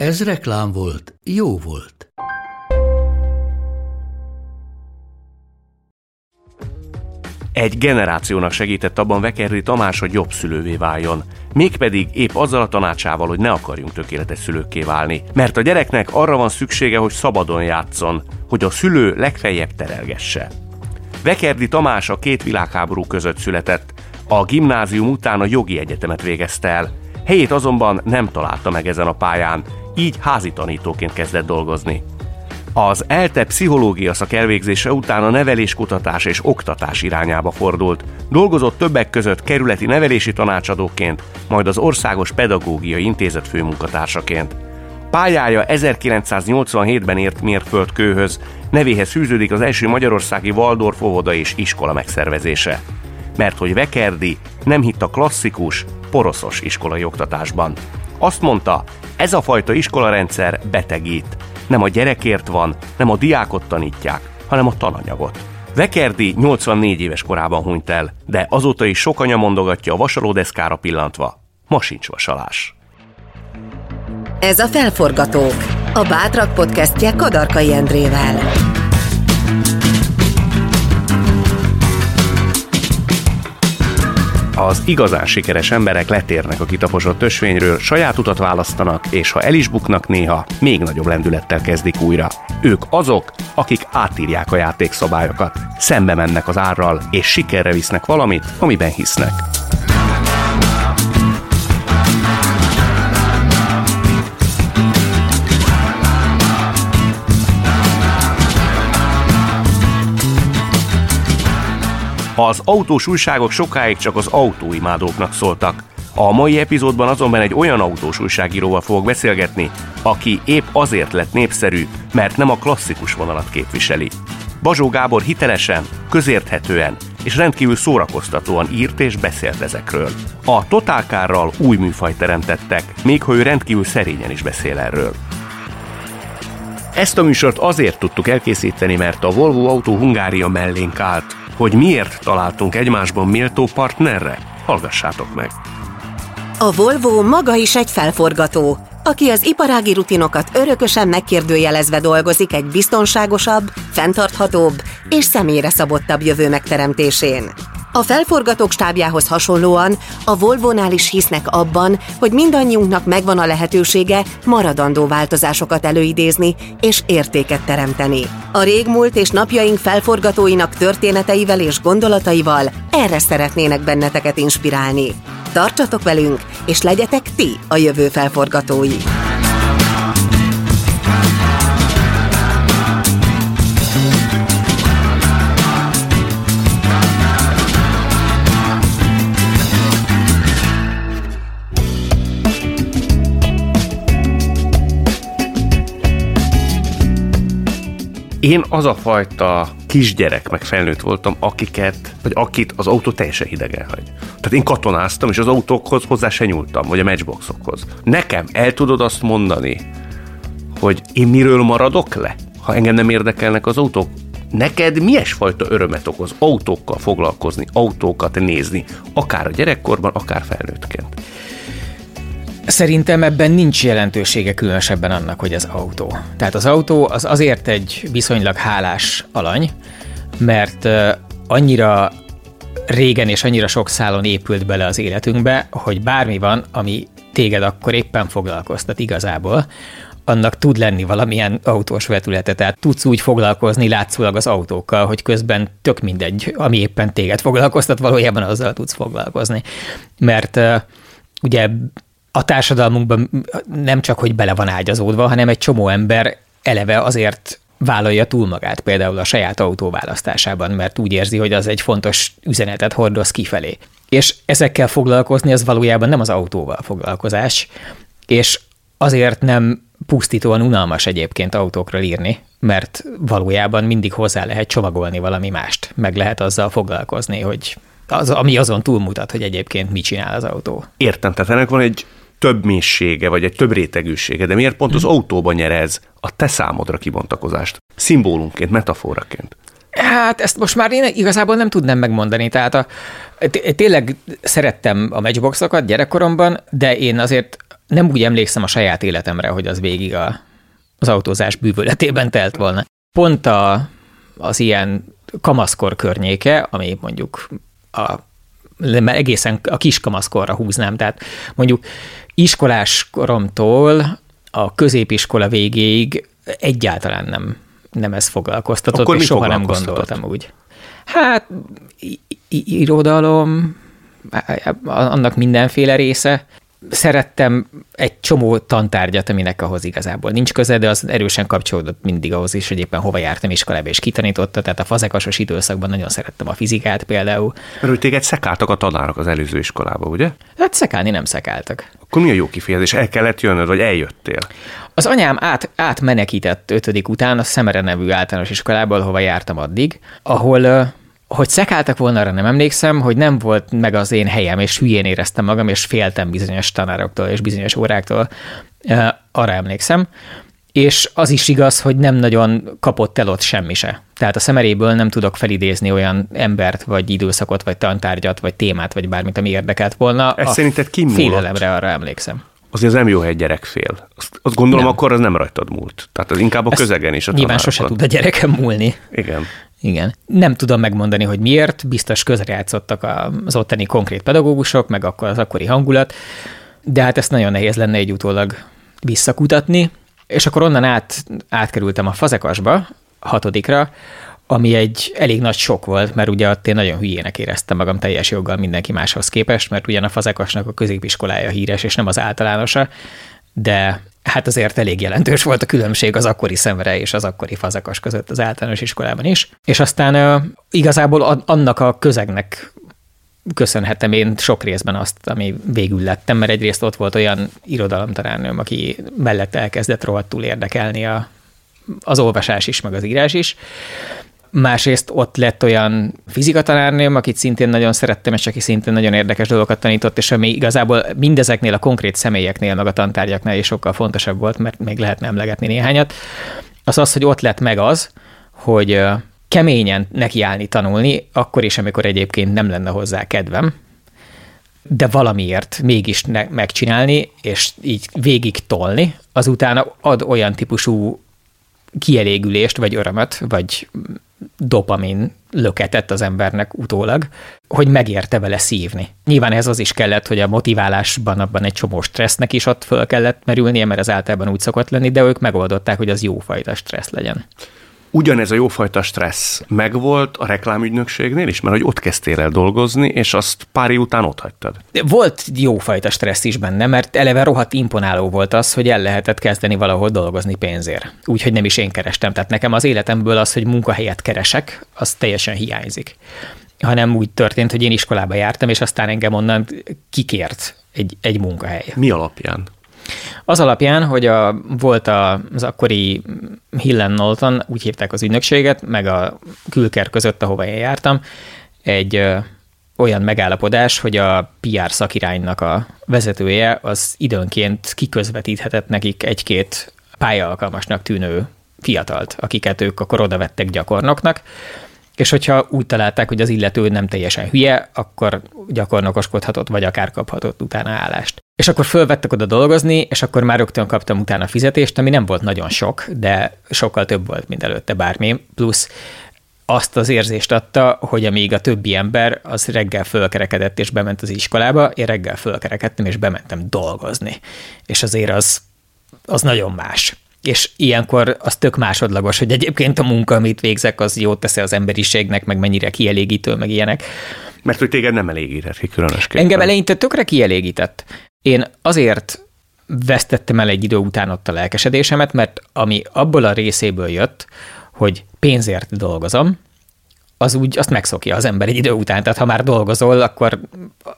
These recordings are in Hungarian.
Ez reklám volt, jó volt. Egy generációnak segített abban Vekerri Tamás, hogy jobb szülővé váljon. Mégpedig épp azzal a tanácsával, hogy ne akarjunk tökéletes szülőkké válni. Mert a gyereknek arra van szüksége, hogy szabadon játszon, hogy a szülő legfeljebb terelgesse. Vekerdi Tamás a két világháború között született. A gimnázium után a jogi egyetemet végezte el. Helyét azonban nem találta meg ezen a pályán, így házi tanítóként kezdett dolgozni. Az ELTE pszichológia szak elvégzése után a neveléskutatás és oktatás irányába fordult. Dolgozott többek között kerületi nevelési tanácsadóként, majd az Országos Pedagógiai Intézet főmunkatársaként. Pályája 1987-ben ért mérföldkőhöz, nevéhez fűződik az első magyarországi Waldorf óvoda és iskola megszervezése. Mert hogy Vekerdi nem hitt a klasszikus, poroszos iskolai oktatásban. Azt mondta, ez a fajta iskolarendszer betegít. Nem a gyerekért van, nem a diákot tanítják, hanem a tananyagot. Vekerdi 84 éves korában hunyt el, de azóta is sok anya mondogatja a vasalódeszkára pillantva. Ma sincs vasalás. Ez a Felforgatók, a Bátrak podcastje Kadarkai Endrével. Az igazán sikeres emberek letérnek a kitaposott ösvényről, saját utat választanak, és ha el is buknak néha, még nagyobb lendülettel kezdik újra. Ők azok, akik átírják a játékszabályokat, szembe mennek az árral, és sikerre visznek valamit, amiben hisznek. Az autós újságok sokáig csak az autóimádóknak szóltak. A mai epizódban azonban egy olyan autós újságíróval fogok beszélgetni, aki épp azért lett népszerű, mert nem a klasszikus vonalat képviseli. Bazsó Gábor hitelesen, közérthetően és rendkívül szórakoztatóan írt és beszélt ezekről. A Totálkárral új műfajt teremtettek, még ha ő rendkívül szerényen is beszél erről. Ezt a műsort azért tudtuk elkészíteni, mert a Volvo Autó Hungária mellénk állt. Hogy miért találtunk egymásban méltó partnerre? Hallgassátok meg! A Volvo maga is egy felforgató, aki az iparági rutinokat örökösen megkérdőjelezve dolgozik egy biztonságosabb, fenntarthatóbb és személyre szabottabb jövő megteremtésén. A felforgatók stábjához hasonlóan a Volvo-nál is hisznek abban, hogy mindannyiunknak megvan a lehetősége maradandó változásokat előidézni és értéket teremteni. A régmúlt és napjaink felforgatóinak történeteivel és gondolataival erre szeretnének benneteket inspirálni. Tartsatok velünk, és legyetek ti a jövő felforgatói! Én az a fajta kisgyerek, meg felnőtt voltam, akiket, vagy akit az autó teljesen hidegen hagy. Tehát én katonáztam, és az autókhoz hozzá se nyúltam, vagy a matchboxokhoz. Nekem el tudod azt mondani, hogy én miről maradok le, ha engem nem érdekelnek az autók? Neked milyen fajta örömet okoz autókkal foglalkozni, autókat nézni, akár a gyerekkorban, akár felnőttként? Szerintem ebben nincs jelentősége különösebben annak, hogy az autó. Tehát az autó az azért egy viszonylag hálás alany, mert annyira régen és annyira sok szálon épült bele az életünkbe, hogy bármi van, ami téged akkor éppen foglalkoztat igazából, annak tud lenni valamilyen autós vetülete, tehát tudsz úgy foglalkozni látszólag az autókkal, hogy közben tök mindegy, ami éppen téged foglalkoztat, valójában azzal tudsz foglalkozni. Mert ugye a társadalmunkban nem csak, hogy bele van ágyazódva, hanem egy csomó ember eleve azért vállalja túl magát például a saját autó választásában, mert úgy érzi, hogy az egy fontos üzenetet hordoz kifelé. És ezekkel foglalkozni az valójában nem az autóval foglalkozás, és azért nem pusztítóan unalmas egyébként autókról írni, mert valójában mindig hozzá lehet csomagolni valami mást, meg lehet azzal foglalkozni, hogy az, ami azon túlmutat, hogy egyébként mit csinál az autó. Értem, tehát ennek van egy több mélysége, vagy egy több rétegűsége, de miért pont az hmm. autóban nyer ez a te számodra kibontakozást? Szimbólumként, metaforaként. Hát ezt most már én igazából nem tudnám megmondani. Tehát a, tényleg szerettem a matchboxokat gyerekkoromban, de én azért nem úgy emlékszem a saját életemre, hogy az végig a, az autózás bűvöletében telt volna. Pont a, az ilyen kamaszkor környéke, ami mondjuk a mert egészen a kiskamaszkorra húznám, tehát mondjuk iskolás koromtól a középiskola végéig egyáltalán nem, nem ez foglalkoztatott, Akkor és soha nem gondoltam úgy. Hát irodalom, annak mindenféle része, szerettem egy csomó tantárgyat, aminek ahhoz igazából nincs köze, de az erősen kapcsolódott mindig ahhoz is, hogy éppen hova jártam iskolába és kitanította, tehát a fazekasos időszakban nagyon szerettem a fizikát például. Mert hogy téged szekáltak a tanárok az előző iskolába, ugye? Hát szekálni nem szekáltak. Akkor mi a jó kifejezés? El kellett jönnöd, vagy eljöttél? Az anyám át, átmenekített ötödik után a Szemere nevű általános iskolából, hova jártam addig, ahol hogy szekáltak volna, arra nem emlékszem, hogy nem volt meg az én helyem, és hülyén éreztem magam, és féltem bizonyos tanároktól és bizonyos óráktól. Arra emlékszem. És az is igaz, hogy nem nagyon kapott el ott semmi se. Tehát a szemeréből nem tudok felidézni olyan embert, vagy időszakot, vagy tantárgyat, vagy témát, vagy bármit, ami érdekelt volna. Ez a szerinted ki Félelemre arra emlékszem. Azért nem jó, hogy egy gyerek fél. Azt, azt gondolom, nem. akkor az nem rajtad múlt. Tehát az inkább a Ezt közegen is. A nyilván sose tud a gyerekem múlni. Igen. Igen. Nem tudom megmondani, hogy miért, biztos közrejátszottak az ottani konkrét pedagógusok, meg akkor az akkori hangulat, de hát ezt nagyon nehéz lenne egy utólag visszakutatni, és akkor onnan át, átkerültem a fazekasba, hatodikra, ami egy elég nagy sok volt, mert ugye ott én nagyon hülyének éreztem magam teljes joggal mindenki máshoz képest, mert ugyan a fazekasnak a középiskolája híres, és nem az általánosa, de hát azért elég jelentős volt a különbség az akkori szemre és az akkori fazekas között az általános iskolában is. És aztán igazából annak a közegnek köszönhetem én sok részben azt, ami végül lettem, mert egyrészt ott volt olyan irodalomtanárnőm, aki mellett elkezdett rohadtul érdekelni a, az olvasás is, meg az írás is, Másrészt ott lett olyan fizikatanárnőm, akit szintén nagyon szerettem, és aki szintén nagyon érdekes dolgokat tanított, és ami igazából mindezeknél a konkrét személyeknél, meg a tantárgyaknál is sokkal fontosabb volt, mert még lehetne emlegetni néhányat, az az, hogy ott lett meg az, hogy keményen nekiállni tanulni, akkor is, amikor egyébként nem lenne hozzá kedvem, de valamiért mégis ne- megcsinálni, és így végig tolni, azután ad olyan típusú kielégülést, vagy örömöt, vagy dopamin löketet az embernek utólag, hogy megérte vele szívni. Nyilván ez az is kellett, hogy a motiválásban abban egy csomó stressznek is ott föl kellett merülnie, mert az általában úgy szokott lenni, de ők megoldották, hogy az jófajta stressz legyen ugyanez a jófajta stressz megvolt a reklámügynökségnél is, mert hogy ott kezdtél el dolgozni, és azt pár év után ott hagytad. Volt jófajta stressz is benne, mert eleve rohadt imponáló volt az, hogy el lehetett kezdeni valahol dolgozni pénzért. Úgyhogy nem is én kerestem. Tehát nekem az életemből az, hogy munkahelyet keresek, az teljesen hiányzik. Hanem úgy történt, hogy én iskolába jártam, és aztán engem onnan kikért egy, egy munkahely. Mi alapján? Az alapján, hogy a, volt az akkori Hillen Knowlton, úgy hívták az ügynökséget, meg a külker között, ahova én jártam, egy ö, olyan megállapodás, hogy a PR szakiránynak a vezetője az időnként kiközvetíthetett nekik egy-két pályaalkalmasnak tűnő fiatalt, akiket ők akkor oda vettek gyakornoknak, és hogyha úgy találták, hogy az illető nem teljesen hülye, akkor gyakornokoskodhatott, vagy akár kaphatott utána állást. És akkor fölvettek oda dolgozni, és akkor már rögtön kaptam utána fizetést, ami nem volt nagyon sok, de sokkal több volt, mint előtte bármi, plusz azt az érzést adta, hogy amíg a többi ember az reggel fölkerekedett és bement az iskolába, én reggel fölkerekedtem és bementem dolgozni. És azért az, az nagyon más és ilyenkor az tök másodlagos, hogy egyébként a munka, amit végzek, az jót tesz az emberiségnek, meg mennyire kielégítő, meg ilyenek. Mert hogy téged nem elégített ki különösképpen. Engem eleinte tökre kielégített. Én azért vesztettem el egy idő után ott a lelkesedésemet, mert ami abból a részéből jött, hogy pénzért dolgozom, az úgy azt megszokja az ember egy idő után. Tehát ha már dolgozol, akkor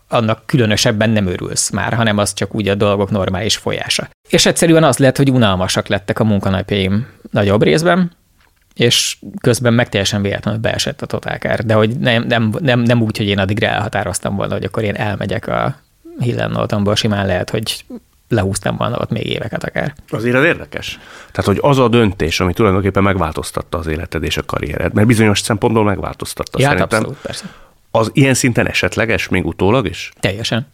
annak különösebben nem örülsz már, hanem az csak úgy a dolgok normális folyása. És egyszerűen az lett, hogy unalmasak lettek a munkanapjaim nagyobb részben, és közben meg teljesen véletlenül beesett a totálkár. De hogy nem, nem, nem, nem úgy, hogy én addigra elhatároztam volna, hogy akkor én elmegyek a Hillenoltomból, simán lehet, hogy lehúztam volna ott még éveket akár. Azért az érdekes. Tehát, hogy az a döntés, ami tulajdonképpen megváltoztatta az életed és a karriered, mert bizonyos szempontból megváltoztatta Ja, hát szerintem. abszolút, persze. Az ilyen szinten esetleges, még utólag is? Teljesen.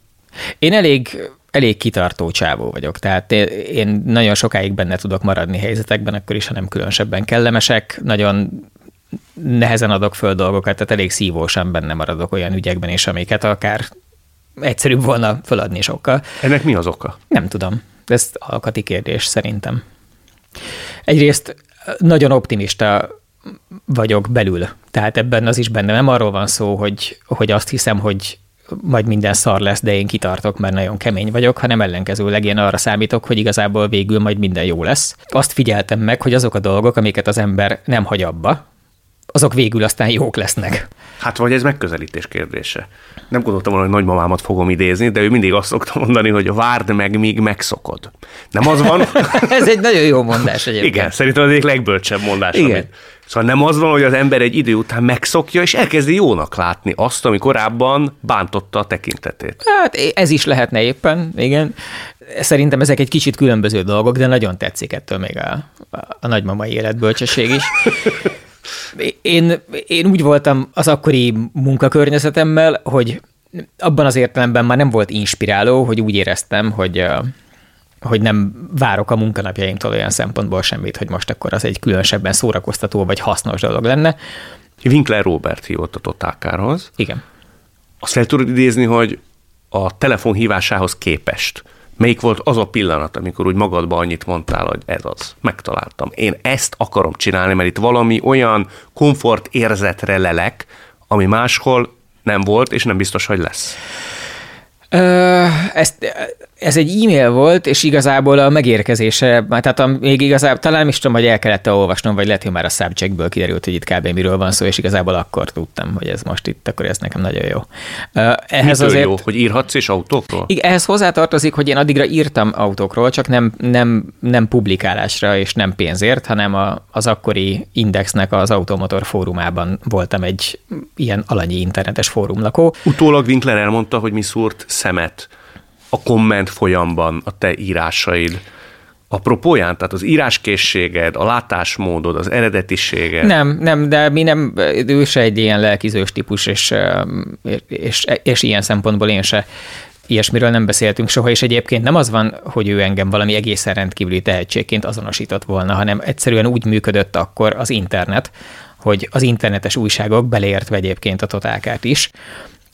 Én elég, elég kitartó csávó vagyok, tehát én- én nagyon sokáig benne tudok maradni helyzetekben, akkor is, ha nem különösebben kellemesek, nagyon nehezen adok föl dolgokat, tehát elég szívósan benne maradok olyan ügyekben is, amiket akár egyszerűbb volna föladni sokkal. Ennek mi az oka? Nem tudom. Ez alkati kérdés szerintem. Egyrészt nagyon optimista vagyok belül. Tehát ebben az is benne nem arról van szó, hogy, hogy azt hiszem, hogy majd minden szar lesz, de én kitartok, mert nagyon kemény vagyok, hanem ellenkezőleg én arra számítok, hogy igazából végül majd minden jó lesz. Azt figyeltem meg, hogy azok a dolgok, amiket az ember nem hagy abba, azok végül aztán jók lesznek. Hát vagy ez megközelítés kérdése. Nem gondoltam volna, hogy nagymamámat fogom idézni, de ő mindig azt szokta mondani, hogy várd meg, míg megszokod. Nem az van? Ez egy nagyon jó mondás egyébként. Igen, szerintem az egyik legbölcsebb mondás. Igen. Amit. Szóval nem az van, hogy az ember egy idő után megszokja, és elkezdi jónak látni azt, ami korábban bántotta a tekintetét. Hát ez is lehetne éppen, igen. Szerintem ezek egy kicsit különböző dolgok, de nagyon tetszik ettől még a, a, nagymamai életbölcsesség is. Én, én úgy voltam az akkori munkakörnyezetemmel, hogy abban az értelemben már nem volt inspiráló, hogy úgy éreztem, hogy hogy nem várok a munkanapjaimtól olyan szempontból semmit, hogy most akkor az egy különösebben szórakoztató vagy hasznos dolog lenne. Winkler Robert hívott a. Igen. Azt fel tudod idézni, hogy a telefon hívásához képest melyik volt az a pillanat, amikor úgy magadba annyit mondtál, hogy ez az, megtaláltam. Én ezt akarom csinálni, mert itt valami olyan komfort érzetre lelek, ami máshol nem volt, és nem biztos, hogy lesz. Ö, ezt, ez egy e-mail volt, és igazából a megérkezése, tehát a, még igazából talán is tudom, hogy el kellett olvasnom, vagy lehet, hogy már a subjectből kiderült, hogy itt kb. miről van szó, és igazából akkor tudtam, hogy ez most itt, akkor ez nekem nagyon jó. Ehhez azért... jó, hogy írhatsz és autókról? Ehhez hozzátartozik, hogy én addigra írtam autókról, csak nem, nem, nem publikálásra és nem pénzért, hanem a, az akkori Indexnek az Automotor fórumában voltam egy ilyen alanyi internetes fórumlakó. Utólag Winkler elmondta, hogy mi szúrt szemet a komment folyamban a te írásaid apropóján, tehát az íráskészséged, a látásmódod, az eredetiséged. Nem, nem, de mi nem, ő se egy ilyen lelkizős típus, és, és, és ilyen szempontból én se ilyesmiről nem beszéltünk soha, és egyébként nem az van, hogy ő engem valami egészen rendkívüli tehetségként azonosított volna, hanem egyszerűen úgy működött akkor az internet, hogy az internetes újságok, beleértve egyébként a totálkát is,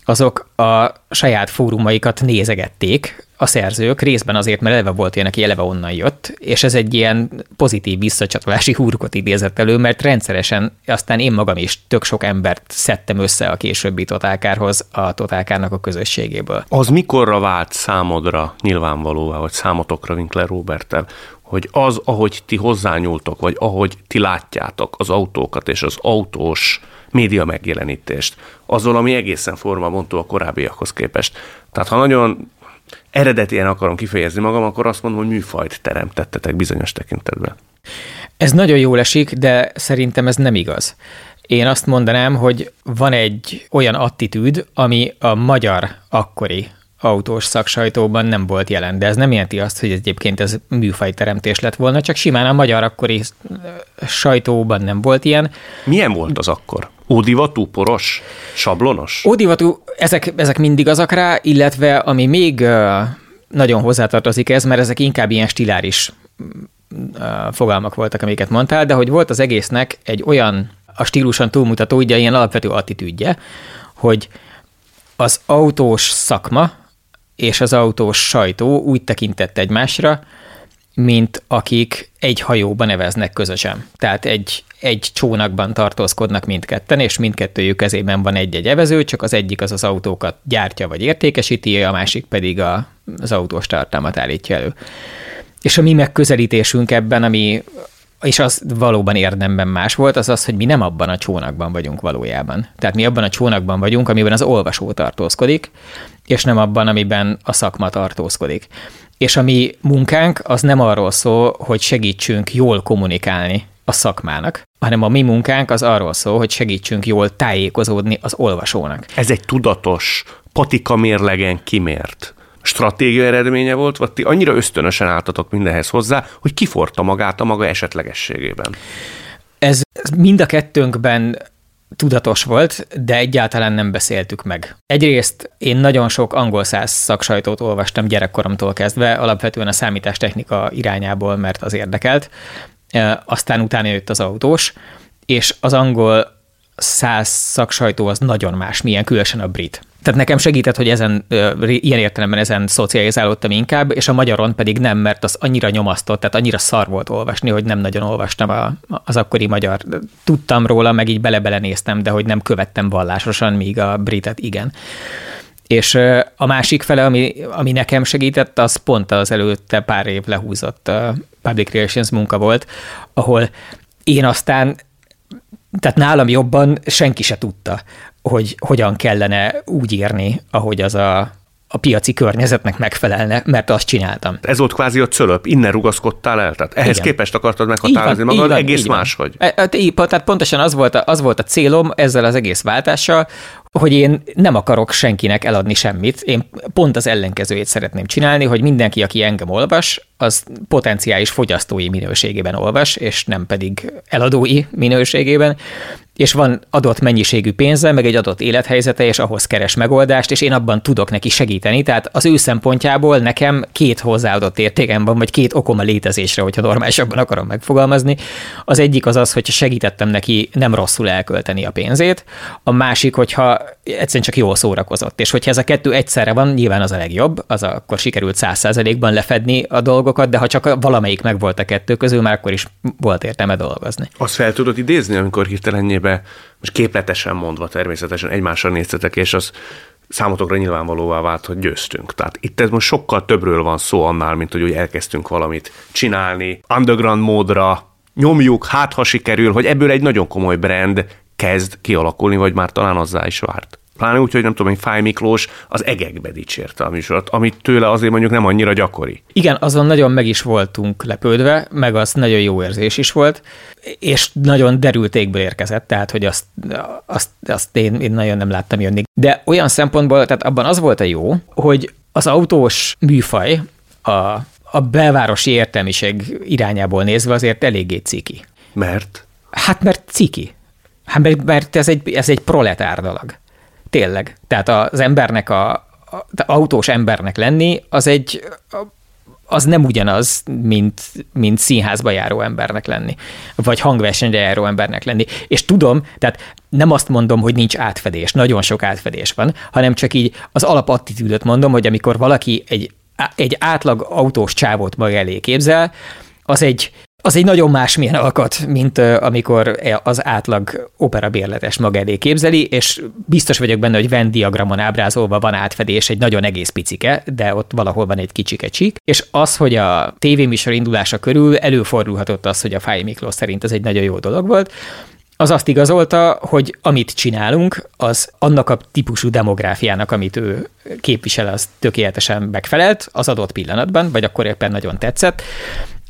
azok a saját fórumaikat nézegették a szerzők, részben azért, mert eleve volt olyan, aki eleve onnan jött, és ez egy ilyen pozitív visszacsatolási húrkot idézett elő, mert rendszeresen aztán én magam is tök sok embert szedtem össze a későbbi totálkárhoz a totálkárnak a közösségéből. Az mikorra vált számodra nyilvánvalóvá, vagy számotokra Winkler Robertel, hogy az, ahogy ti hozzányúltok, vagy ahogy ti látjátok az autókat és az autós média megjelenítést, az valami egészen formabontó a korábbiakhoz képest. Tehát ha nagyon eredetien akarom kifejezni magam, akkor azt mondom, hogy műfajt teremtettetek bizonyos tekintetben. Ez nagyon jól esik, de szerintem ez nem igaz. Én azt mondanám, hogy van egy olyan attitűd, ami a magyar akkori autós szaksajtóban nem volt jelen, de ez nem jelenti azt, hogy egyébként ez műfajteremtés lett volna, csak simán a magyar akkori sajtóban nem volt ilyen. Milyen volt az akkor? Ódivatú, poros, sablonos? Ódivatú, ezek, ezek mindig azok rá, illetve ami még nagyon hozzátartozik ez, mert ezek inkább ilyen stiláris uh, fogalmak voltak, amiket mondtál, de hogy volt az egésznek egy olyan a stíluson túlmutató, ugye ilyen alapvető attitűdje, hogy az autós szakma és az autós sajtó úgy tekintett egymásra, mint akik egy hajóban neveznek közösen. Tehát egy, egy csónakban tartózkodnak mindketten, és mindkettőjük kezében van egy-egy evező, csak az egyik az az autókat gyártja vagy értékesíti, a másik pedig a, az autós tartalmat állítja elő. És a mi megközelítésünk ebben, ami és az valóban érdemben más volt, az az, hogy mi nem abban a csónakban vagyunk valójában. Tehát mi abban a csónakban vagyunk, amiben az olvasó tartózkodik, és nem abban, amiben a szakma tartózkodik. És a mi munkánk az nem arról szól, hogy segítsünk jól kommunikálni a szakmának, hanem a mi munkánk az arról szól, hogy segítsünk jól tájékozódni az olvasónak. Ez egy tudatos, patika mérlegen kimért stratégia eredménye volt, vagy ti annyira ösztönösen álltatok mindenhez hozzá, hogy kiforta magát a maga esetlegességében? Ez mind a kettőnkben tudatos volt, de egyáltalán nem beszéltük meg. Egyrészt én nagyon sok angol száz szaksajtót olvastam gyerekkoromtól kezdve, alapvetően a számítástechnika irányából, mert az érdekelt. Aztán utána jött az autós, és az angol száz szaksajtó az nagyon más, milyen különösen a brit. Tehát nekem segített, hogy ezen, ilyen értelemben ezen szocializálódtam inkább, és a magyaron pedig nem, mert az annyira nyomasztott, tehát annyira szar volt olvasni, hogy nem nagyon olvastam a, az akkori magyar. Tudtam róla, meg így bele-bele néztem, de hogy nem követtem vallásosan, míg a britet igen. És a másik fele, ami, ami nekem segített, az pont az előtte pár év lehúzott public relations munka volt, ahol én aztán tehát nálam jobban senki se tudta, hogy hogyan kellene úgy írni, ahogy az a, a piaci környezetnek megfelelne, mert azt csináltam. Ez volt kvázi a cölöp, innen rugaszkodtál el? Tehát ehhez Igen. képest akartad meghatározni van, magad, van, egész máshogy? E, hát tehát pontosan az volt, a, az volt a célom ezzel az egész váltással, hogy én nem akarok senkinek eladni semmit, én pont az ellenkezőjét szeretném csinálni, hogy mindenki, aki engem olvas, az potenciális fogyasztói minőségében olvas, és nem pedig eladói minőségében, és van adott mennyiségű pénze, meg egy adott élethelyzete, és ahhoz keres megoldást, és én abban tudok neki segíteni. Tehát az ő szempontjából nekem két hozzáadott értékem van, vagy két okom a létezésre, hogyha normálisabban akarom megfogalmazni. Az egyik az az, hogy segítettem neki nem rosszul elkölteni a pénzét, a másik, hogyha egyszerűen csak jól szórakozott. És hogyha ez a kettő egyszerre van, nyilván az a legjobb, az akkor sikerült száz százalékban lefedni a dolgokat, de ha csak valamelyik meg volt a kettő közül, már akkor is volt értelme dolgozni. Azt fel tudod idézni, amikor hirtelenjébe, most képletesen mondva természetesen egymásra néztetek, és az számotokra nyilvánvalóvá vált, hogy győztünk. Tehát itt ez most sokkal többről van szó annál, mint hogy úgy elkezdtünk valamit csinálni, underground módra, nyomjuk, hát ha sikerül, hogy ebből egy nagyon komoly brand kezd kialakulni, vagy már talán azzá is várt. Pláne úgy, hogy nem tudom, hogy Fáj Miklós az egekbe dicsérte a műsort, amit tőle azért mondjuk nem annyira gyakori. Igen, azon nagyon meg is voltunk lepődve, meg az nagyon jó érzés is volt, és nagyon derültékből érkezett, tehát hogy azt, azt, azt én, én nagyon nem láttam jönni. De olyan szempontból, tehát abban az volt a jó, hogy az autós műfaj a, a belvárosi értelmiség irányából nézve azért eléggé ciki. Mert? Hát mert ciki. Hát mert ez egy, ez egy proletár dolog. Tényleg. Tehát az embernek a, a autós embernek lenni, az egy az nem ugyanaz, mint, mint színházba járó embernek lenni, vagy hangversenyre járó embernek lenni. És tudom, tehát nem azt mondom, hogy nincs átfedés, nagyon sok átfedés van, hanem csak így az alapattitűdöt mondom, hogy amikor valaki egy, egy átlag autós csávót maga elé képzel, az egy az egy nagyon másmilyen alkat, mint amikor az átlag opera bérletes maga elé képzeli, és biztos vagyok benne, hogy Venn diagramon ábrázolva van átfedés egy nagyon egész picike, de ott valahol van egy kicsike csík, és az, hogy a tévéműsor indulása körül előfordulhatott az, hogy a Fáj Miklós szerint ez egy nagyon jó dolog volt, az azt igazolta, hogy amit csinálunk, az annak a típusú demográfiának, amit ő képvisel, az tökéletesen megfelelt az adott pillanatban, vagy akkor éppen nagyon tetszett,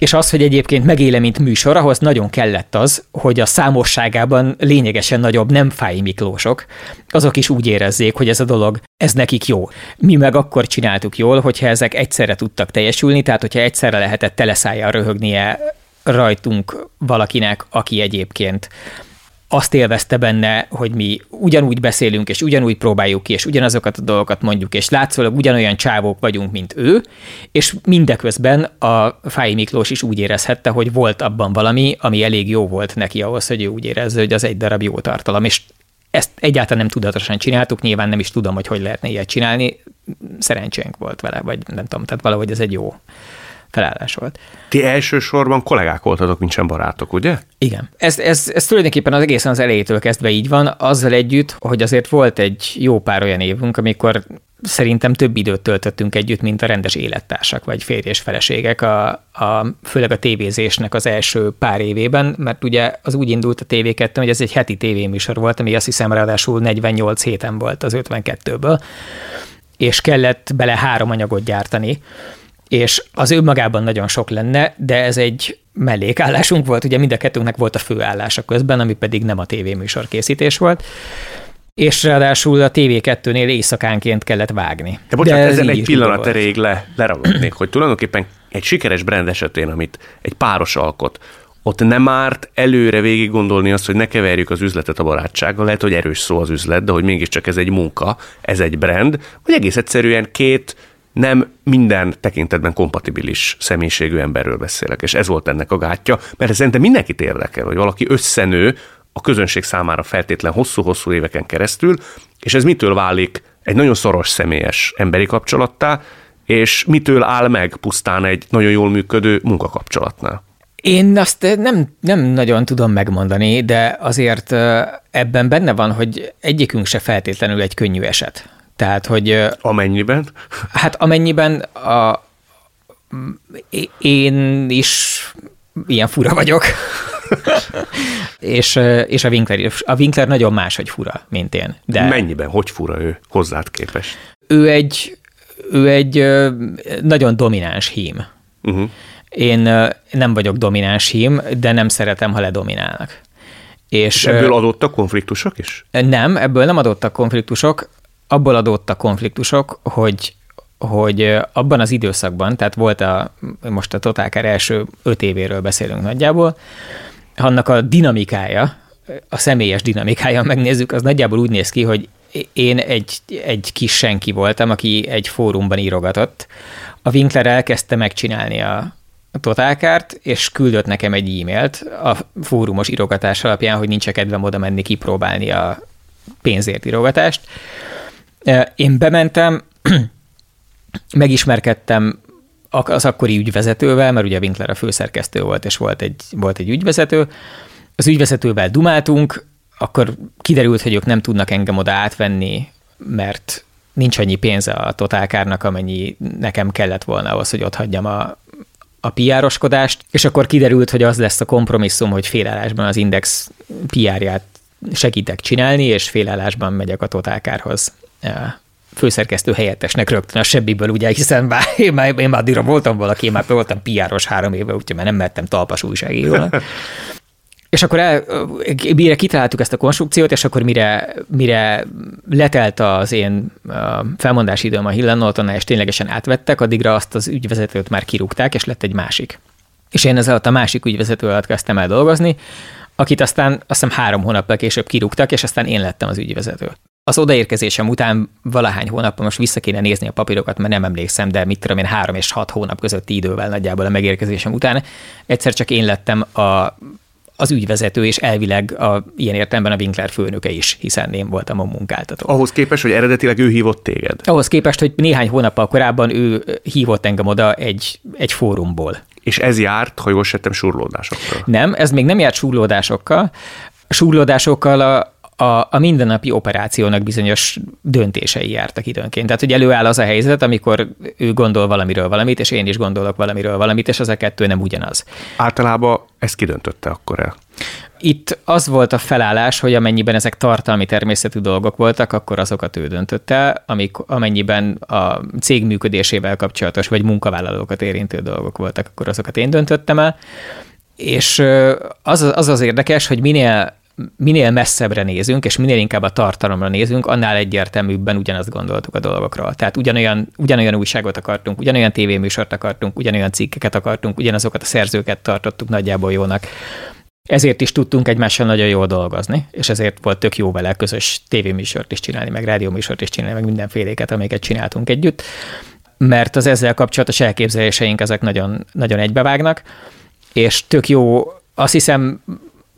és az, hogy egyébként megéle, mint műsor, ahhoz nagyon kellett az, hogy a számosságában lényegesen nagyobb nem fáj Miklósok, azok is úgy érezzék, hogy ez a dolog, ez nekik jó. Mi meg akkor csináltuk jól, hogyha ezek egyszerre tudtak teljesülni, tehát hogyha egyszerre lehetett teleszájjal röhögnie rajtunk valakinek, aki egyébként azt élvezte benne, hogy mi ugyanúgy beszélünk, és ugyanúgy próbáljuk ki, és ugyanazokat a dolgokat mondjuk, és látszólag ugyanolyan csávók vagyunk, mint ő, és mindeközben a Fáj Miklós is úgy érezhette, hogy volt abban valami, ami elég jó volt neki ahhoz, hogy ő úgy érezze, hogy az egy darab jó tartalom, és ezt egyáltalán nem tudatosan csináltuk, nyilván nem is tudom, hogy hogy lehetne ilyet csinálni, szerencsénk volt vele, vagy nem tudom, tehát valahogy ez egy jó, felállás volt. Ti elsősorban kollégák voltatok, mint sem barátok, ugye? Igen. Ez, ez, ez tulajdonképpen az egészen az elejétől kezdve így van, azzal együtt, hogy azért volt egy jó pár olyan évünk, amikor szerintem több időt töltöttünk együtt, mint a rendes élettársak, vagy férj és feleségek, a, a, főleg a tévézésnek az első pár évében, mert ugye az úgy indult a TV2, hogy ez egy heti tévéműsor volt, ami azt hiszem ráadásul 48 héten volt az 52-ből, és kellett bele három anyagot gyártani, és az önmagában nagyon sok lenne, de ez egy mellékállásunk volt, ugye mind a kettőnknek volt a főállása közben, ami pedig nem a tévéműsor készítés volt, és ráadásul a TV2-nél éjszakánként kellett vágni. De bocsánat, De ez ezen egy pillanat erejéig le, leragadnék, hogy tulajdonképpen egy sikeres brand esetén, amit egy páros alkot, ott nem árt előre végig gondolni azt, hogy ne keverjük az üzletet a barátsággal, lehet, hogy erős szó az üzlet, de hogy mégiscsak ez egy munka, ez egy brand, vagy egész egyszerűen két nem minden tekintetben kompatibilis személyiségű emberről beszélek, és ez volt ennek a gátja, mert ez szerintem mindenkit érdekel, hogy valaki összenő a közönség számára feltétlen hosszú-hosszú éveken keresztül, és ez mitől válik egy nagyon szoros személyes emberi kapcsolattá, és mitől áll meg pusztán egy nagyon jól működő munkakapcsolatnál? Én azt nem, nem nagyon tudom megmondani, de azért ebben benne van, hogy egyikünk se feltétlenül egy könnyű eset. Tehát, hogy... Amennyiben? Hát amennyiben a, én is ilyen fura vagyok. és, és a Winkler, a Winkler nagyon máshogy fura, mint én. De Mennyiben? Hogy fura ő hozzád képest? Ő egy, ő egy nagyon domináns hím. Uh-huh. Én nem vagyok domináns hím, de nem szeretem, ha ledominálnak. És ebből adottak konfliktusok is? Nem, ebből nem adottak konfliktusok. Abból adottak konfliktusok, hogy hogy abban az időszakban, tehát volt a, most a Totálkár első öt évéről beszélünk nagyjából, annak a dinamikája, a személyes dinamikája, megnézzük, az nagyjából úgy néz ki, hogy én egy, egy kis senki voltam, aki egy fórumban írogatott. A Winkler elkezdte megcsinálni a, totálkárt, és küldött nekem egy e-mailt a fórumos írogatás alapján, hogy nincs kedvem oda menni kipróbálni a pénzért írogatást. Én bementem, megismerkedtem az akkori ügyvezetővel, mert ugye Winkler a főszerkesztő volt, és volt egy, volt egy ügyvezető. Az ügyvezetővel dumáltunk, akkor kiderült, hogy ők nem tudnak engem oda átvenni, mert nincs annyi pénze a totálkárnak, amennyi nekem kellett volna ahhoz, hogy ott hagyjam a, a PR-oskodást, és akkor kiderült, hogy az lesz a kompromisszum, hogy félállásban az Index PR-ját segítek csinálni, és félállásban megyek a totálkárhoz főszerkesztő helyettesnek rögtön a sebbiből, ugye, hiszen bár én már, én már addigra voltam valaki, én már voltam PR-os három éve, úgyhogy már nem mertem talpas újságírónak. És akkor el, mire kitaláltuk ezt a konstrukciót, és akkor mire, mire letelt az én felmondási időm a Hillenoltonnál, és ténylegesen átvettek, addigra azt az ügyvezetőt már kirúgták, és lett egy másik. És én ezzel a másik ügyvezető alatt kezdtem el dolgozni, akit aztán azt hiszem három hónappal később kirúgtak, és aztán én lettem az ügyvezető. Az odaérkezésem után valahány hónap, most vissza kéne nézni a papírokat, mert nem emlékszem, de mit tudom én, három és hat hónap közötti idővel nagyjából a megérkezésem után, egyszer csak én lettem a az ügyvezető, és elvileg a, ilyen értelemben a Winkler főnöke is, hiszen én voltam a munkáltató. Ahhoz képest, hogy eredetileg ő hívott téged? Ahhoz képest, hogy néhány hónappal korábban ő hívott engem oda egy, egy fórumból. És ez járt, ha jól settem, surlódásokkal? Nem, ez még nem járt surlódásokkal. Surlódásokkal a, a, a mindennapi operációnak bizonyos döntései jártak időnként. Tehát, hogy előáll az a helyzet, amikor ő gondol valamiről valamit, és én is gondolok valamiről valamit, és az a kettő nem ugyanaz. Általában ezt kidöntötte akkor el? Itt az volt a felállás, hogy amennyiben ezek tartalmi természetű dolgok voltak, akkor azokat ő döntötte, amik, amennyiben a cég működésével kapcsolatos, vagy munkavállalókat érintő dolgok voltak, akkor azokat én döntöttem el. És az az, az érdekes, hogy minél minél messzebbre nézünk, és minél inkább a tartalomra nézünk, annál egyértelműbben ugyanazt gondoltuk a dolgokról. Tehát ugyanolyan, ugyanolyan újságot akartunk, ugyanolyan tévéműsort akartunk, ugyanolyan cikkeket akartunk, ugyanazokat a szerzőket tartottuk nagyjából jónak. Ezért is tudtunk egymással nagyon jól dolgozni, és ezért volt tök jó vele közös tévéműsort is csinálni, meg rádióműsort is csinálni, meg mindenféléket, amiket csináltunk együtt, mert az ezzel kapcsolatos elképzeléseink ezek nagyon, nagyon egybevágnak, és tök jó, azt hiszem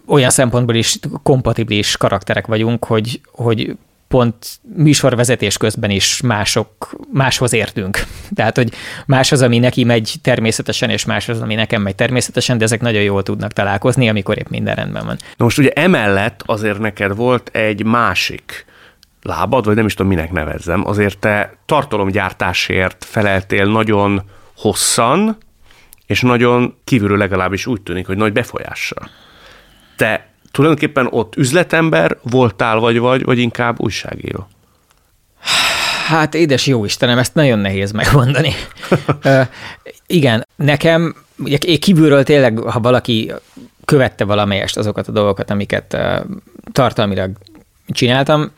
olyan szempontból is kompatibilis karakterek vagyunk, hogy, hogy pont műsorvezetés közben is mások, máshoz értünk. Tehát, hogy más az, ami neki megy természetesen, és más az, ami nekem megy természetesen, de ezek nagyon jól tudnak találkozni, amikor épp minden rendben van. Na most ugye emellett azért neked volt egy másik lábad, vagy nem is tudom, minek nevezzem, azért te tartalomgyártásért feleltél nagyon hosszan, és nagyon kívülről legalábbis úgy tűnik, hogy nagy befolyással. Te tulajdonképpen ott üzletember voltál, vagy vagy, vagy inkább újságíró? Hát édes jó Istenem, ezt nagyon nehéz megmondani. uh, igen, nekem, ugye kívülről tényleg, ha valaki követte valamelyest azokat a dolgokat, amiket uh, tartalmilag csináltam,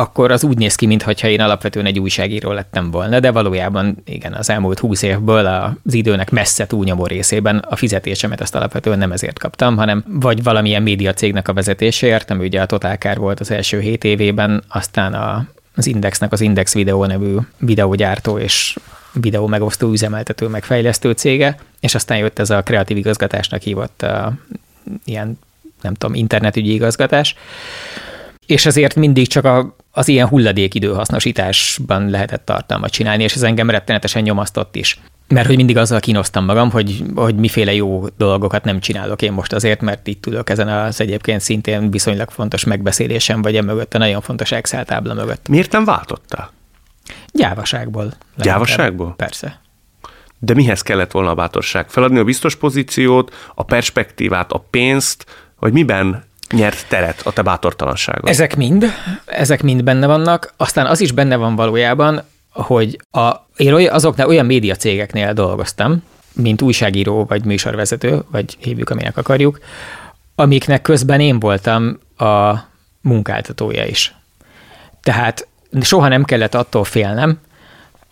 akkor az úgy néz ki, mintha én alapvetően egy újságíró lettem volna, de valójában igen, az elmúlt húsz évből az időnek messze túlnyomó részében a fizetésemet ezt alapvetően nem ezért kaptam, hanem vagy valamilyen média cégnek a vezetéséért, ami ugye a Totalkár volt az első hét évében, aztán a, az Indexnek az Index Video nevű videógyártó és videó megosztó üzemeltető megfejlesztő cége, és aztán jött ez a kreatív igazgatásnak hívott uh, ilyen, nem tudom, internetügyi igazgatás, és ezért mindig csak a, az ilyen hulladék időhasznosításban lehetett tartalmat csinálni, és ez engem rettenetesen nyomasztott is. Mert hogy mindig azzal kínosztam magam, hogy, hogy miféle jó dolgokat nem csinálok én most azért, mert itt ülök ezen az egyébként szintén viszonylag fontos megbeszélésem, vagy emögött a nagyon fontos Excel tábla mögött. Miért nem váltottál? Gyávaságból. Gyávaságból? Persze. De mihez kellett volna a bátorság? Feladni a biztos pozíciót, a perspektívát, a pénzt, vagy miben nyert teret a te bátortalanságod? Ezek mind, ezek mind benne vannak. Aztán az is benne van valójában, hogy a, én azoknál olyan média cégeknél dolgoztam, mint újságíró, vagy műsorvezető, vagy hívjuk, aminek akarjuk, amiknek közben én voltam a munkáltatója is. Tehát soha nem kellett attól félnem,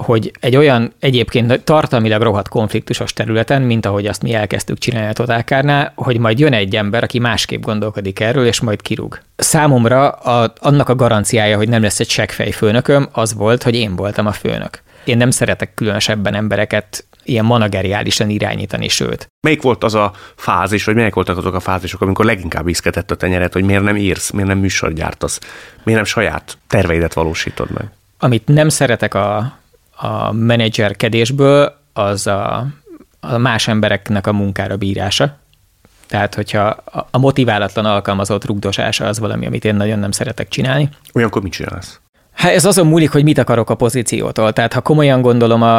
hogy egy olyan egyébként tartalmilag rohadt konfliktusos területen, mint ahogy azt mi elkezdtük csinálni a Totálkárnál, hogy majd jön egy ember, aki másképp gondolkodik erről, és majd kirúg. Számomra a, annak a garanciája, hogy nem lesz egy seggfej főnököm, az volt, hogy én voltam a főnök. Én nem szeretek különösebben embereket ilyen manageriálisan irányítani, sőt. Melyik volt az a fázis, vagy melyik voltak azok a fázisok, amikor leginkább iszketett a tenyeret, hogy miért nem írsz, miért nem műsor gyártasz, miért nem saját terveidet valósítod meg? Amit nem szeretek a a menedzserkedésből az a, a más embereknek a munkára bírása. Tehát, hogyha a motiválatlan alkalmazott rugdosása az valami, amit én nagyon nem szeretek csinálni. Olyankor mit csinálsz? Hát ez azon múlik, hogy mit akarok a pozíciótól. Tehát, ha komolyan gondolom a,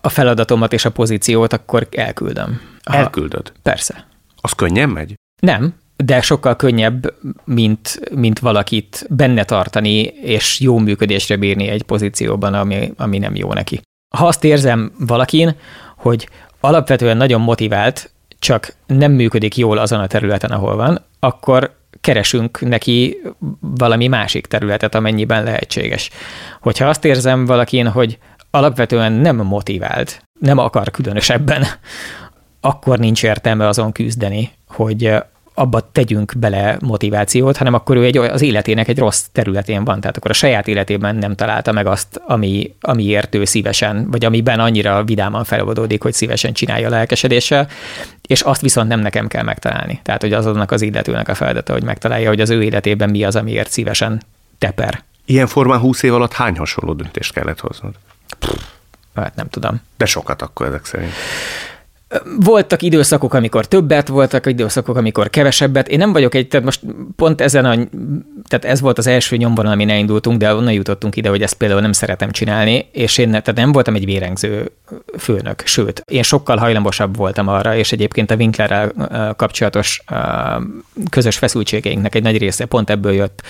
a feladatomat és a pozíciót, akkor elküldöm. Ha, Elküldöd? Persze. Az könnyen megy? Nem, de sokkal könnyebb, mint, mint valakit benne tartani, és jó működésre bírni egy pozícióban, ami, ami nem jó neki. Ha azt érzem valakin, hogy alapvetően nagyon motivált, csak nem működik jól azon a területen, ahol van, akkor keresünk neki valami másik területet, amennyiben lehetséges. Hogyha azt érzem valakin, hogy alapvetően nem motivált, nem akar különösebben, akkor nincs értelme azon küzdeni, hogy abba tegyünk bele motivációt, hanem akkor ő egy, az életének egy rossz területén van, tehát akkor a saját életében nem találta meg azt, ami, amiért ő szívesen, vagy amiben annyira vidáman feloldódik, hogy szívesen csinálja a lelkesedéssel, és azt viszont nem nekem kell megtalálni. Tehát, hogy azonnak az illetőnek a feladata, hogy megtalálja, hogy az ő életében mi az, amiért szívesen teper. Ilyen formán 20 év alatt hány hasonló döntést kellett hoznod? Hát nem tudom. De sokat akkor ezek szerint. Voltak időszakok, amikor többet, voltak időszakok, amikor kevesebbet. Én nem vagyok egy, tehát most pont ezen a, tehát ez volt az első nyomvonal, amin elindultunk, de onnan jutottunk ide, hogy ezt például nem szeretem csinálni, és én tehát nem voltam egy vérengző főnök, sőt, én sokkal hajlamosabb voltam arra, és egyébként a Winklerrel kapcsolatos közös feszültségeinknek egy nagy része pont ebből jött,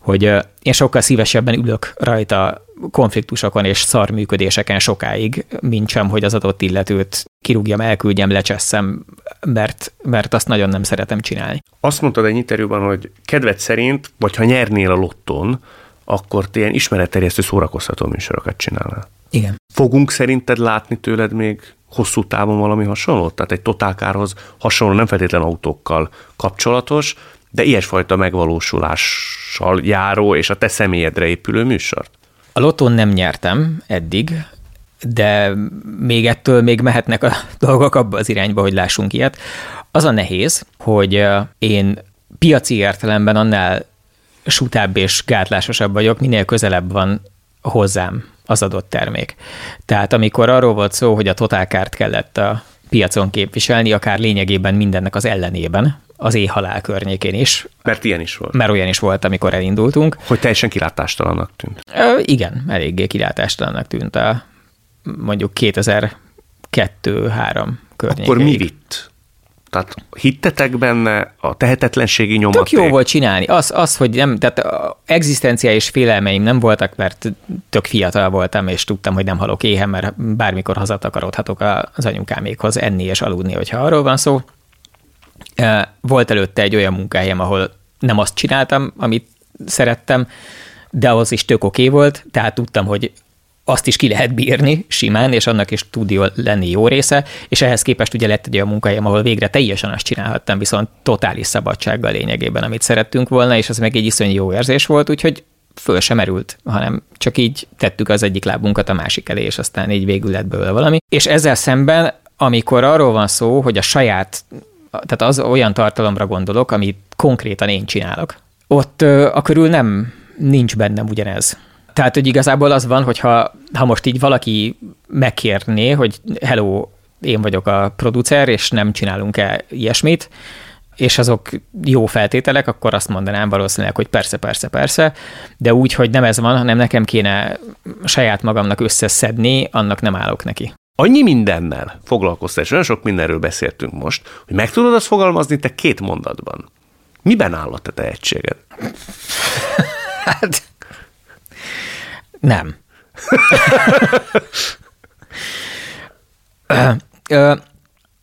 hogy én sokkal szívesebben ülök rajta konfliktusokon és szarműködéseken sokáig, mint sem, hogy az adott illetőt kirúgjam, elküldjem, lecseszem, mert, mert azt nagyon nem szeretem csinálni. Azt mondtad egy interjúban, hogy kedved szerint, vagy ha nyernél a lotton, akkor te ilyen ismeretterjesztő szórakoztató műsorokat csinálnál. Igen. Fogunk szerinted látni tőled még hosszú távon valami hasonló? Tehát egy totálkárhoz hasonló, nem feltétlen autókkal kapcsolatos, de ilyesfajta megvalósulással járó és a te személyedre épülő műsort? A lotón nem nyertem eddig, de még ettől még mehetnek a dolgok abba az irányba, hogy lássunk ilyet. Az a nehéz, hogy én piaci értelemben annál sutább és gátlásosabb vagyok, minél közelebb van hozzám az adott termék. Tehát amikor arról volt szó, hogy a totálkárt kellett a piacon képviselni, akár lényegében mindennek az ellenében, az éjhalál környékén is. Mert ilyen is volt. Mert olyan is volt, amikor elindultunk. Hogy teljesen kilátástalannak tűnt. Ö, igen, eléggé kilátástalannak tűnt a mondjuk 2002-3 környékén. Akkor mi vitt? Tehát hittetek benne a tehetetlenségi nyomat? Tök jó volt csinálni. Az, az hogy nem, tehát egzisztenciális félelmeim nem voltak, mert tök fiatal voltam, és tudtam, hogy nem halok éhen, mert bármikor hazatakarodhatok az anyukámékhoz enni és aludni, hogyha arról van szó. Volt előtte egy olyan munkahelyem, ahol nem azt csináltam, amit szerettem, de az is tök oké volt, tehát tudtam, hogy azt is ki lehet bírni simán, és annak is tud jó lenni jó része, és ehhez képest ugye lett egy olyan munkahelyem, ahol végre teljesen azt csinálhattam, viszont totális szabadsággal lényegében, amit szerettünk volna, és az meg egy iszonyú jó érzés volt, úgyhogy föl sem merült, hanem csak így tettük az egyik lábunkat a másik elé, és aztán így végül lett belőle valami. És ezzel szemben, amikor arról van szó, hogy a saját, tehát az olyan tartalomra gondolok, amit konkrétan én csinálok, ott a körül nem nincs bennem ugyanez. Tehát, hogy igazából az van, hogyha ha most így valaki megkérné, hogy hello, én vagyok a producer, és nem csinálunk-e ilyesmit, és azok jó feltételek, akkor azt mondanám valószínűleg, hogy persze, persze, persze, de úgy, hogy nem ez van, hanem nekem kéne saját magamnak összeszedni, annak nem állok neki. Annyi mindennel foglalkoztál, és olyan sok mindenről beszéltünk most, hogy meg tudod azt fogalmazni te két mondatban. Miben áll a te tehetséged? hát nem.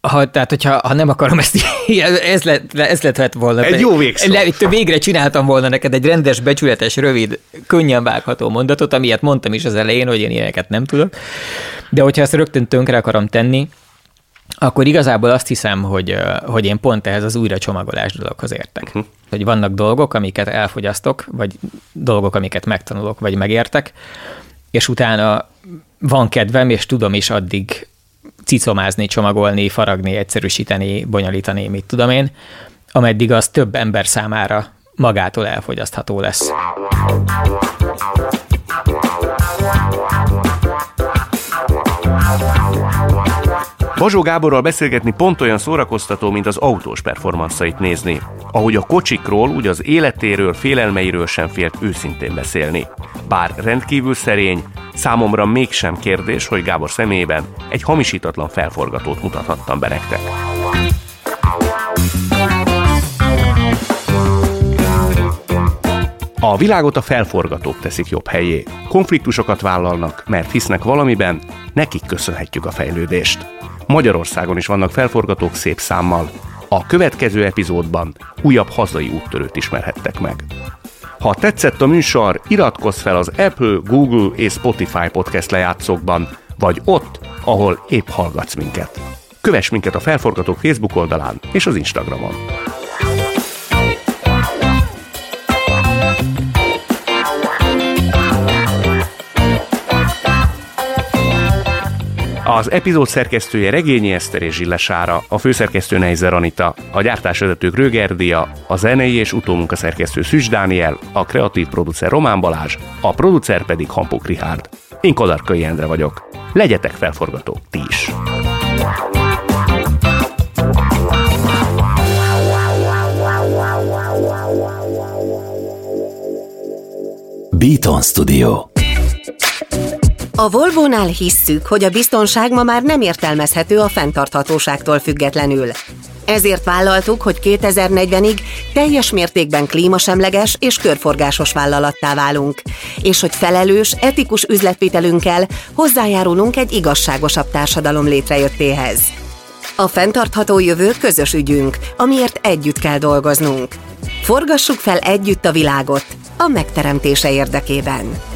ha, tehát, hogyha ha nem akarom ezt, ez, lett, ez lett volna. Egy jó végszó. Le, végre csináltam volna neked egy rendes, becsületes, rövid, könnyen vágható mondatot, amilyet mondtam is az elején, hogy én ilyeneket nem tudok. De hogyha ezt rögtön tönkre akarom tenni, akkor igazából azt hiszem, hogy, hogy én pont ehhez az újra csomagolás dologhoz értek. Uh-huh. Hogy vannak dolgok, amiket elfogyasztok, vagy dolgok, amiket megtanulok, vagy megértek, és utána van kedvem, és tudom is addig cicomázni, csomagolni, faragni, egyszerűsíteni, bonyolítani, mit tudom én, ameddig az több ember számára magától elfogyasztható lesz. Bazsó Gáborral beszélgetni pont olyan szórakoztató, mint az autós performanszait nézni. Ahogy a kocsikról, úgy az életéről, félelmeiről sem félt őszintén beszélni. Bár rendkívül szerény, számomra mégsem kérdés, hogy Gábor személyében egy hamisítatlan felforgatót mutathattam be nektek. A világot a felforgatók teszik jobb helyé. Konfliktusokat vállalnak, mert hisznek valamiben, nekik köszönhetjük a fejlődést. Magyarországon is vannak felforgatók szép számmal. A következő epizódban újabb hazai úttörőt ismerhettek meg. Ha tetszett a műsor, iratkozz fel az Apple, Google és Spotify podcast lejátszókban, vagy ott, ahol épp hallgatsz minket. Kövess minket a Felforgatók Facebook oldalán és az Instagramon. Az epizód szerkesztője Regényi Eszter és Zsillesára, a főszerkesztő Neizer Anita, a gyártásvezető Grögerdia, a zenei és utómunkaszerkesztő Szűs Dániel, a kreatív producer Román Balázs, a producer pedig Hampuk Rihárd. Én Kodarkai Endre vagyok. Legyetek felforgatók ti is! Beaton Studio a Volvo-nál hisszük, hogy a biztonság ma már nem értelmezhető a fenntarthatóságtól függetlenül. Ezért vállaltuk, hogy 2040-ig teljes mértékben klímasemleges és körforgásos vállalattá válunk, és hogy felelős, etikus üzletvitelünkkel hozzájárulunk egy igazságosabb társadalom létrejöttéhez. A fenntartható jövő közös ügyünk, amiért együtt kell dolgoznunk. Forgassuk fel együtt a világot a megteremtése érdekében.